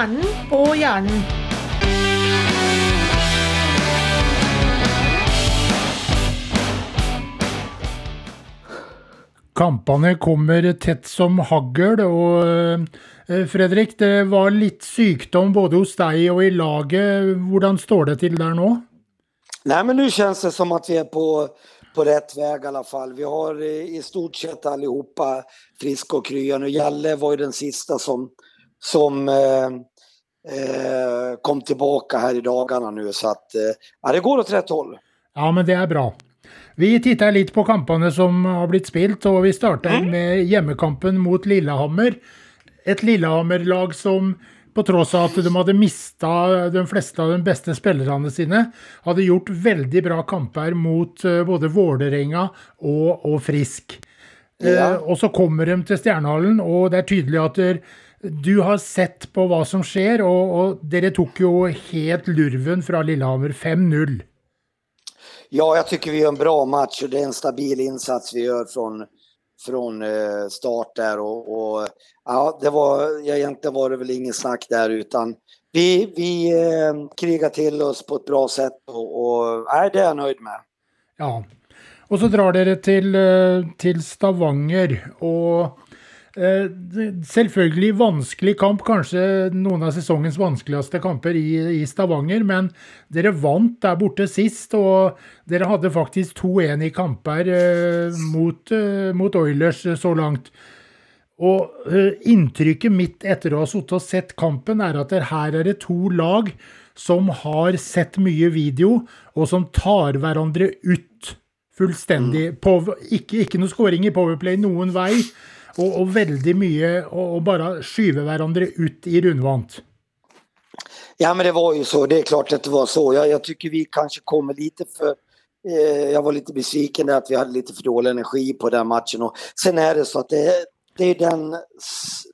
Stjernen på hjernen. Kampene kommer tett som hagl, og eh, Fredrik, det var litt sykdom både hos deg og i laget. Hvordan står det til der nå? Nej, men nu känns det som att vi är på, på rätt väg i alla fall. Vi har i, i stort sett allihopa friska och krya. Och Jalle var ju den sista som, som eh, eh, kom tillbaka här i dagarna nu. Så att eh, ja, det går åt rätt håll. Ja, men det er bra. Vi titter litt på kampene som har blitt spilt, og vi starter Mm. med hjemmekampen mot Lillehammer. Et Lillehammer-lag som på tross av at de hadde mista de fleste av de beste spillerne sine, hadde gjort veldig bra kamper mot eh, både Vålerenga og, og Frisk. Ja. Eh, og så kommer de til Stjernehallen, og det er tydelig at der, du har sett på hva som skjer, og, og dere tok jo helt lurven fra Lillehammer 5-0. Ja, jag tycker vi gör en bra match och det är en stabil insats vi gör från, från eh, start där. Och, och, ja, det var, ja, egentligen var det väl ingen snack där utan vi, vi eh, krigar till oss på ett bra sätt och, och nej, det är jag nöjd med. Ja. Og så drar dere til, eh, til Stavanger, det- selvfølgelig vanskelig kamp, kanskje noen av sesongens vanskeligste kamper i, i Stavanger, men dere vant der borte sist, og dere hadde faktisk 2-1 i kamper eh, mot, eh, mot Oilers eh, så langt. Og eh, inntrykket mitt etter å ha sittet og sett kampen, er at det her er det to lag som har sett mye video, og som tar hverandre ut fullstendig. På, ikke, ikke noe scoring i Powerplay noen vei, og, og veldig mye å og bare skyve hverandre ut i rundvant. Ja, men det var ju så. Det är klart att det var så. Jag, jag tycker vi kanske kommer lite för... Eh, jag var lite besviken där att vi hade lite för dålig energi på den matchen. Och sen är det så att det, det är den,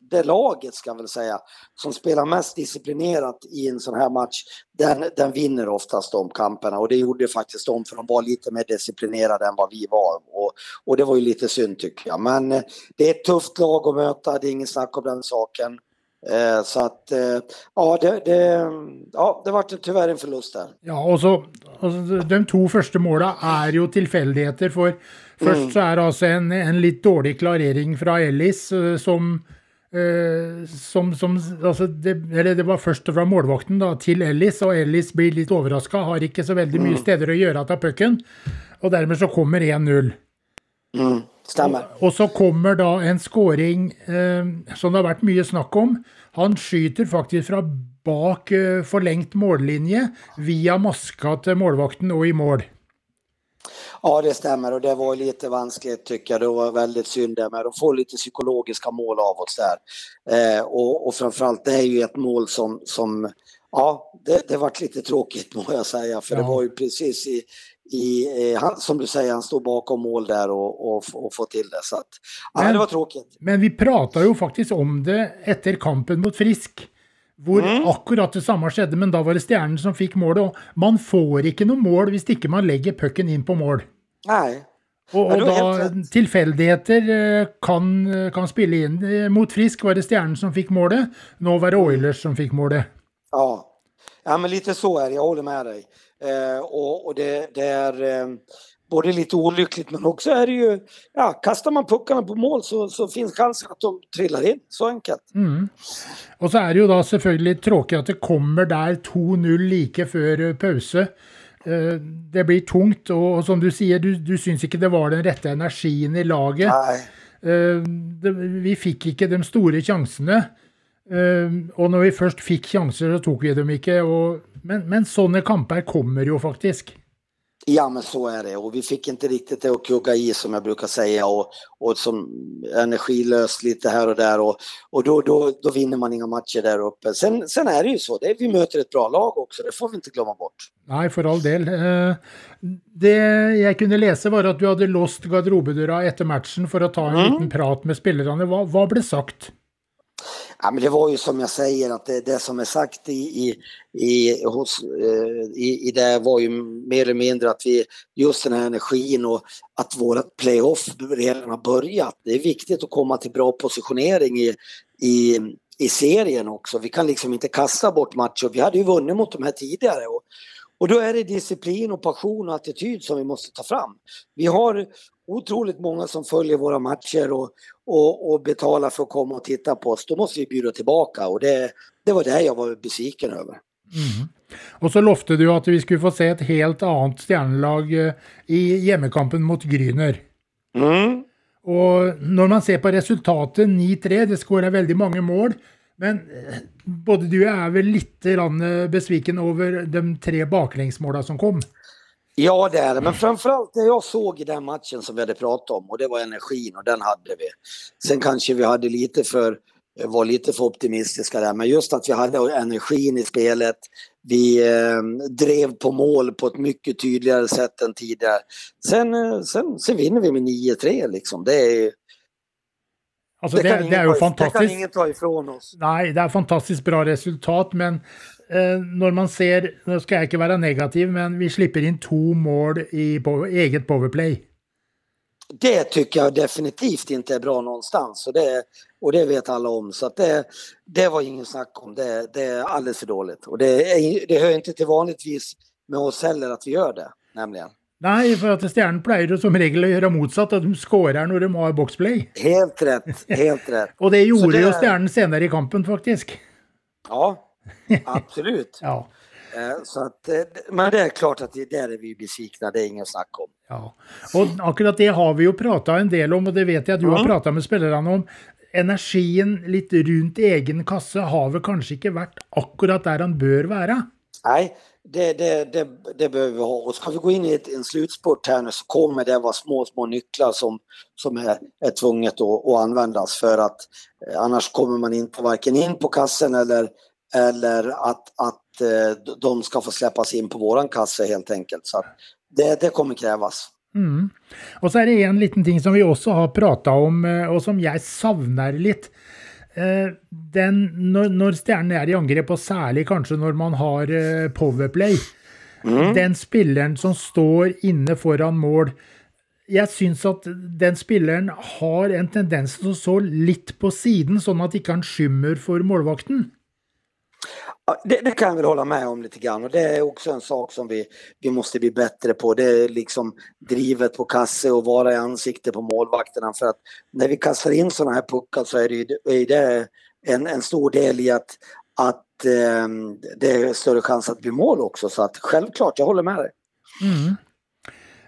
det laget, ska jag väl säga, som spelar mest disciplinerat i en sån här match, den, den vinner oftast de kamperna. Och det gjorde faktiskt de, för de var lite mer disciplinerade än vad vi var. Och, och det var ju lite synd tycker jag. Men eh, det är ett tufft lag att möta, det är ingen snack om den saken. Eh, Så att, eh, ja, det, det, ja, det vart tyvärr en förlust där. Ja, og så altså, De to første måla er jo tilfeldigheter. For først så er det altså en, en litt dårlig klarering fra Ellis eh, som eh, som, som altså det, eller det var først fra målvakten da, til Ellis, og Ellis blir litt overraska. Har ikke så veldig mye steder å gjøre av pucken. Og dermed så kommer 1-0. Mm, stämmer. Og så kommer da en scoring eh, som det har vært mye snakk om. Han skyter faktisk fra bak eh, forlengt mållinje via maska til målvakten og i mål. Ja, det stämmer och det var lite vanskligt tycker jag. Det var väldigt synd där med. De får lite psykologiska mål av oss där. Eh, och, och framförallt det är ju ett mål som, som ja, det, det vart lite tråkigt må jag säga. För det Ja. var ju precis i, i eh, han, som du säger, han stod bakom mål där och, och, och få till det. Så att, ja, Men- det var tråkigt. Men vi prata jo faktisk om det etter kampen mot Frisk. Hvor akkurat det samme skjedde, men da var det Stjernen som fikk målet. Og man får ikke noe mål hvis ikke man legger pucken inn på mål. Nej, Og, Ja, og da tilfeldigheter eh, kan, kan spille inn. Eh, Mot Frisk var det Stjernen som fikk målet. Nå var det Oilers som fikk målet. Ja. ja, men lite så är det. Jag håller med dig. Eh, och och det, det är eh, både lite olyckligt men också är det ju, ja, kastar man puckarna på mål så, så finns chansen att de trillar in. Så enkelt. Mm. Og så er det jo da selvfølgelig tråkig at det kommer der 2-0 like før eh, pause. Eh, Det blir tungt, og som du sier, du, du syns ikke det var den rette energien i laget. Det, vi fikk ikke de store sjansene. Eh, og når vi først fikk sjanser, så tok vi dem ikke. Og, men, men sånne kamper kommer jo faktisk. Ja, men så är det. Och vi fick inte riktigt det att kugga i som jag brukar säga och, och som energilöst lite här och där och, och då, då, då vinner man inga matcher där uppe. Sen, sen är det ju så, det, vi möter ett bra lag också, det får vi inte glömma bort. Nei, for all del. Eh, Det jeg kunne lese, var at du hadde låst garderobedøra etter matchen for å ta en liten prat med spillerne. Hva, hva ble sagt? Ja, men det var ju som jag säger att det, det som är sagt i, i, i, hos, eh, i, i det var ju mer eller mindre att vi, just den här energin och att vårat playoff redan har börjat. Det är viktigt att komma till bra positionering i, i, i serien också. Vi kan liksom inte kasta bort matcher. Vi hade ju vunnit mot de här tidigare. Och, och då är det disciplin och passion och attityd som vi måste ta fram. Vi har otroligt många som följer våra matcher och, och, och betalar för att komma och titta på oss. Då måste vi bjuda tillbaka och det, det var det jag var besviken över. Mm. Och så lovade du att vi skulle få se ett helt annat stjärnlag eh, i hemmakampen mot Gryner. Mm. Och när man ser på resultatet 9-3, det skårar väldigt många mål. Men både du och jag är väl lite grann eh, besviken över de tre baklängsmålen som kom? Ja, det är det. Men framförallt det jag såg i den matchen som vi hade pratat om och det var energin och den hade vi. Sen kanske vi hade lite för, eh, var lite för optimistiska där, men just att vi hade energin i spelet. Vi eh, drev på mål på ett mycket tydligare sätt än tidigare. Sen, eh, sen, sen vinner vi med 9-3 liksom. Det är Alltså det, det, det, är ju fantastiskt. Det kan ingen ta ifrån oss. Nej, det är fantastiskt bra resultat, men eh, när man ser, nu ska jag inte vara negativ, men vi slipper in två mål i på, eget powerplay. Det tycker jag definitivt inte är bra någonstans och det, och det vet alla om. Så det, det var ingen snack om. Det, det är alldeles för dåligt. Och det, är, det hör inte till vanligtvis med oss heller att vi gör det, nämligen. Nej, för att stjärnan pleier som regel att göra motsatt, att de skårar när de har boxplay. Helt rätt, helt rätt. och det gjorde ju stjärnan senare i kampen faktiskt. Ja, absolut. ja. Eh, så att, eh, men det är klart att det där är vi besvikna, det är ingen snack om. Ja, och akkurat det har vi ju pratat en del om och det vet jag att du mm. har pratat med spelarna om. Energin lite runt egen kasse har väl kanske inte varit akkurat där den bör vara? Nej, det, det, det, det behöver vi ha. Och ska vi gå in i ett, en slutspurt här nu så kommer det vara små, små nycklar som, som är, är tvunget att, att användas för att eh, annars kommer man inte varken in på kassen eller, eller att, att eh, de ska få släppas in på våran kasse helt enkelt. Så det, det kommer krävas. Mm. Och så är det en liten ting som vi också har pratat om eh, och som jag savnar lite. Eh, den, når, når stjernene er i angrep, og særlig kanskje når man har eh, powerplay mm. Den spilleren som står inne foran mål Jeg syns at den spilleren har en tendens til å stå litt på siden, sånn at ikke han skymmer for målvakten. Det, det, kan jag väl hålla med om lite grann och det är också en sak som vi, vi måste bli bättre på. Det är liksom drivet på kasse och vara i ansikte på målvakterna för att när vi kastar in sådana här puckar så är det, är det en, en stor del i att, att eh, det är större chans att bli mål också. Så att självklart, jag håller med dig. Mm.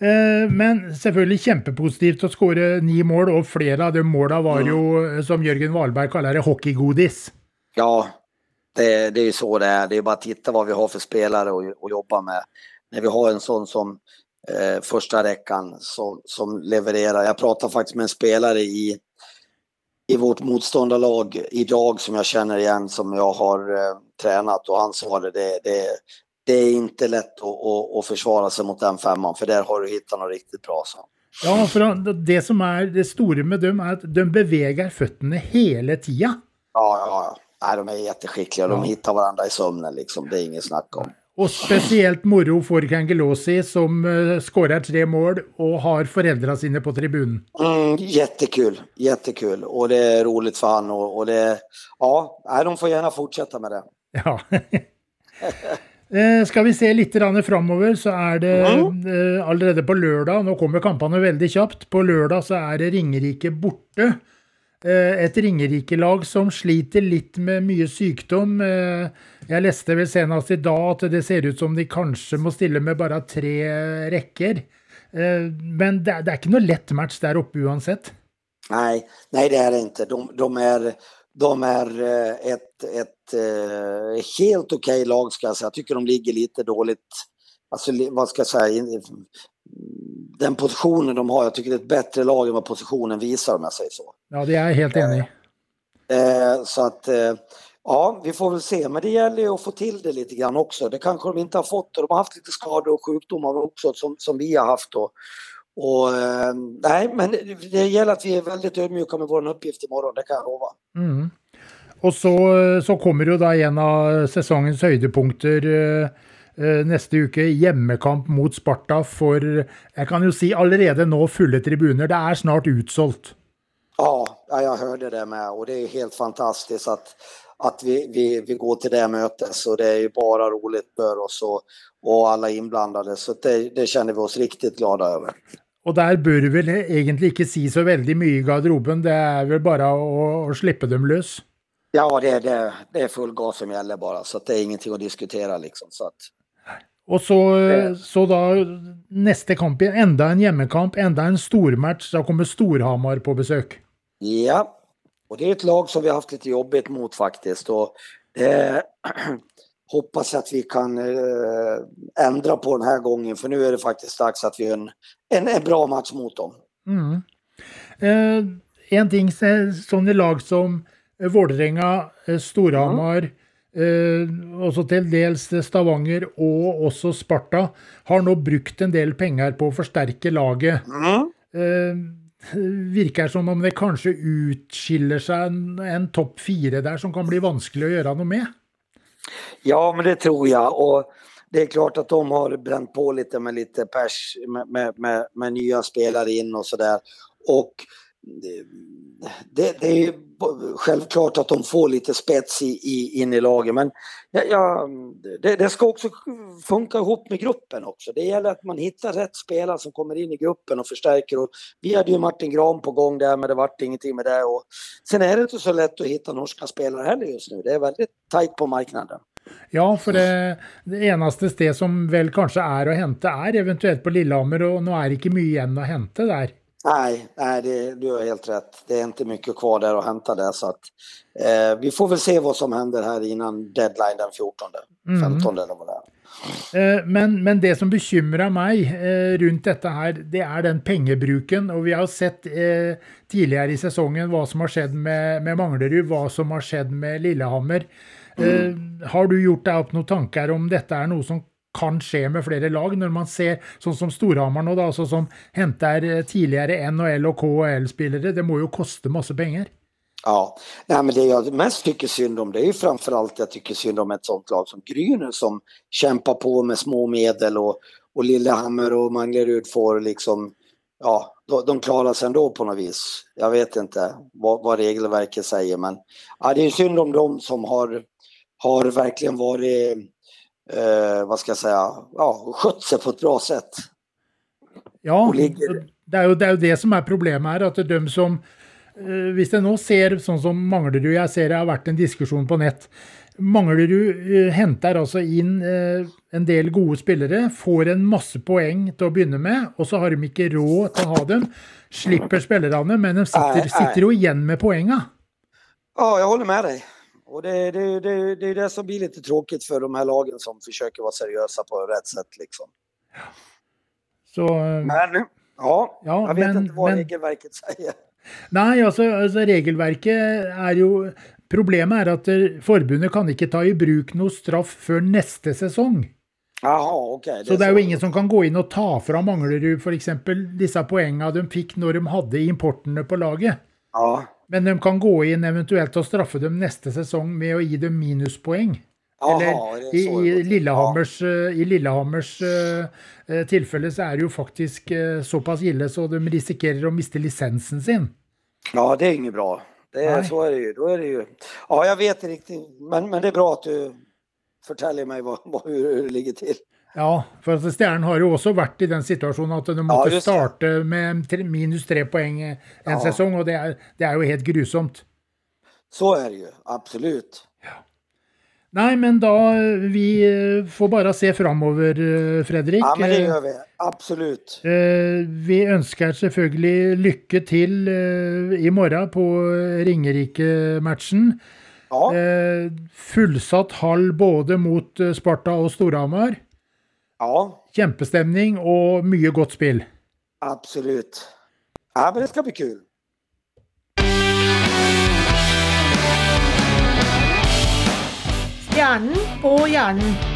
Eh, men selvfølgelig kjempepositivt å skåre ni mål, og flere av de målene var mm. jo, som Jørgen Wahlberg kaller det, hockeygodis. Ja, det, det är ju så det är. Det är bara att titta vad vi har för spelare att jobba med. När vi har en sån som eh, första räckan som, som levererar. Jag pratade faktiskt med en spelare i, i vårt motståndarlag idag som jag känner igen som jag har eh, tränat och han sa det, det, det, det är inte lätt att, att, att, försvara sig mot den femman för där har du hittat något riktigt bra. Så. Ja, för det som är det stora med dem är att de beväger fötterna hela tiden. Ja, ja, ja. Nej, de är jätteskickliga. De hittar varandra i sömnen liksom. Det är inget snack om. Och speciellt moro för Kangelosi som uh, skårar tre mål och har föräldrarna sina på tribunen. Mm, jättekul, jättekul. Och det är roligt för han och, och det... Ja, nej, de får gärna fortsätta med det. Ja. Eh, ska vi se lite grann framöver så är det mm. eh, allerede på lördag, nu kommer kampanjerna väldigt snabbt, på lördag så är det Ringerike borta. Eh, ett Ringerike-lag som sliter lite med mycket sjukdom. Eh, jag läste väl senast idag att det ser ut som de kanske måste ställa med bara tre räcker. Eh, men det, är inte någon lätt match där uppe oavsett. Nej, nej det är det inte. De, de är, de är ett, ett helt okej okay lag ska jag säga. Jag tycker de ligger lite dåligt, alltså vad ska jag säga, den positionen de har, jag tycker det är ett bättre lag än vad positionen visar om jag säger så. Ja, det är jag helt enig eh, Så att, eh, ja, vi får väl se. Men det gäller ju att få till det lite grann också. Det kanske de inte har fått de har haft lite skador och sjukdomar också som, som vi har haft. Och, och eh, nej, men det gäller att vi är väldigt ödmjuka med vår uppgift imorgon, det kan jag lova. Mm. Och så, så kommer ju då en av säsongens höjdpunkter Eh, neste uke hjemmekamp mot Sparta for jeg kan jo si allerede nå fulle tribuner. Det er snart utsolgt. Ja, ja, jag hörde det med och det är helt fantastiskt att, att vi, vi, vi går till det mötet så det är ju bara roligt för oss och, och alla inblandade så det, det känner vi oss riktigt glada över. Och där bör du väl egentligen inte säga så väldigt mycket i garderoben, det är väl bara att, att släppa dem lös? Ja, det, det, det är full gas som gäller bara, så det är ingenting att diskutera liksom. Så att... Och så, så då nästa kamp, ända en hemmakamp, ända en stormatch, så kommer Storhamar på besök. Ja, och det är ett lag som vi har haft lite jobbigt mot faktiskt. Och det hoppas att vi kan eh, ändra på den här gången, för nu är det faktiskt dags att vi har en, en, en bra match mot dem. Mm. Eh, en ting, sådana lag som Vålerenga, eh, Storhamar, mm. eh, till dels Stavanger och också Sparta har nu brukt en del pengar på att förstärka laget. Mm. Eh, virker som om det kanske utskiller sig en, en topp fyra där som kan bli vanskelig att göra något med. Ja, men det tror jag. Och det är klart att de har bränt på lite med lite pers, med, med, med, med nya spelare in och sådär. Och det, det, är självklart att de får lite spets i, i, in i laget men ja, ja, det, det, ska också funka ihop med gruppen också. Det gäller att man hittar rätt spelare som kommer in i gruppen och förstärker. Och vi hade ju Martin Gran på gång där men det vart ingenting med det. Och sen är det inte så lätt att hitta norska spelare heller just nu. Det är väldigt tajt på marknaden. Ja, för det, det enaste sted som väl kanske är att hämta är eventuellt på Lillehammer och nu är det inte mycket igen att hämta där. Nej, nej det, du har helt rätt. Det är inte mycket kvar där att hämta där så att eh, vi får väl se vad som händer här innan deadline den 14, mm. 15 eller vad det är. Eh, men, men det som bekymrar mig eh, runt detta här, det är den pengebruken och vi har sett eh, tidigare i säsongen vad som har skett med, med Manglerud, vad som har skett med Lillehammer. Mm. har du gjort dig upp några tankar om detta är något som kan ske med flera lag när man ser sånt som Storhamar nu då, altså som henter eh, tidligere tidigare NHL och KHL-spelare. Det måste ju kosta massa pengar. Ja, Nej, men det jag mest tycker synd om det är ju framförallt jag tycker synd om ett sånt lag som Gryner som kämpar på med små medel och, och Lillehammer och Manglerud får liksom, ja, de klarar sig ändå på något vis. Jag vet inte vad, vad regelverket säger men ja, det är synd om de som har, har verkligen varit eh, vad ska jag säga, ja, skött sig på ett bra sätt. Ja, det är ju det, det som är problemet här, att de som eh, Hvis jeg nå ser sånn som Manglerud Jag ser det har varit en diskussion på nett. Manglerud eh, henter altså inn eh, en del gode spelare, får en massa poäng till att börja med, och så har de inte råd å ha dem. Slipper spillerne, men de sitter, sitter jo igjen med poängen. Ja, jag håller med dig. Och det, det, det, det är det som blir lite tråkigt för de här lagen som försöker vara seriösa på rätt sätt. Liksom. Så, men, ja, ja jag vet men, inte vad men, regelverket säger. Nej, alltså, alltså regelverket är ju... Problemet är att förbundet kan inte ta i bruk något straff för nästa säsong. Okej. Okay. Så det är ju ingen som kan gå in och ta från Manglerud för exempel dessa poängen de fick när de hade importerna på laget. Ja. Men de kan gå in eventuellt och straffa dem nästa säsong med att ge dem minuspoäng. Aha, Eller i, i, Lillehammers, ja. i Lillehammers uh, tillfälle så är det ju faktiskt uh, så pass illa så de riskerar att mista licensen sin. Ja, det är inget bra. Det är, så är det ju. Då är det ju. Ja, jag vet inte riktigt, men, men det är bra att du förtäljer mig vad, vad, hur, hur det ligger till. Ja, för att Stjärn har ju också varit i den situationen att de måste ja, starta med minus tre poäng en ja. säsong och det är, det är ju helt grusomt. Så är det ju, absolut. Ja. Nej, men då vi får bara se framöver, Fredrik. Ja, men det gör vi. Absolut. Eh, vi önskar självklart lycka till eh, imorgon på Ringerike-matchen. Ja. Eh, fullsatt hall både mot Sparta och Storhamar. Ja. Kjempestämning och mycket gott spel. Absolut. Ja, men det ska bli kul. Stjernen på hjernen.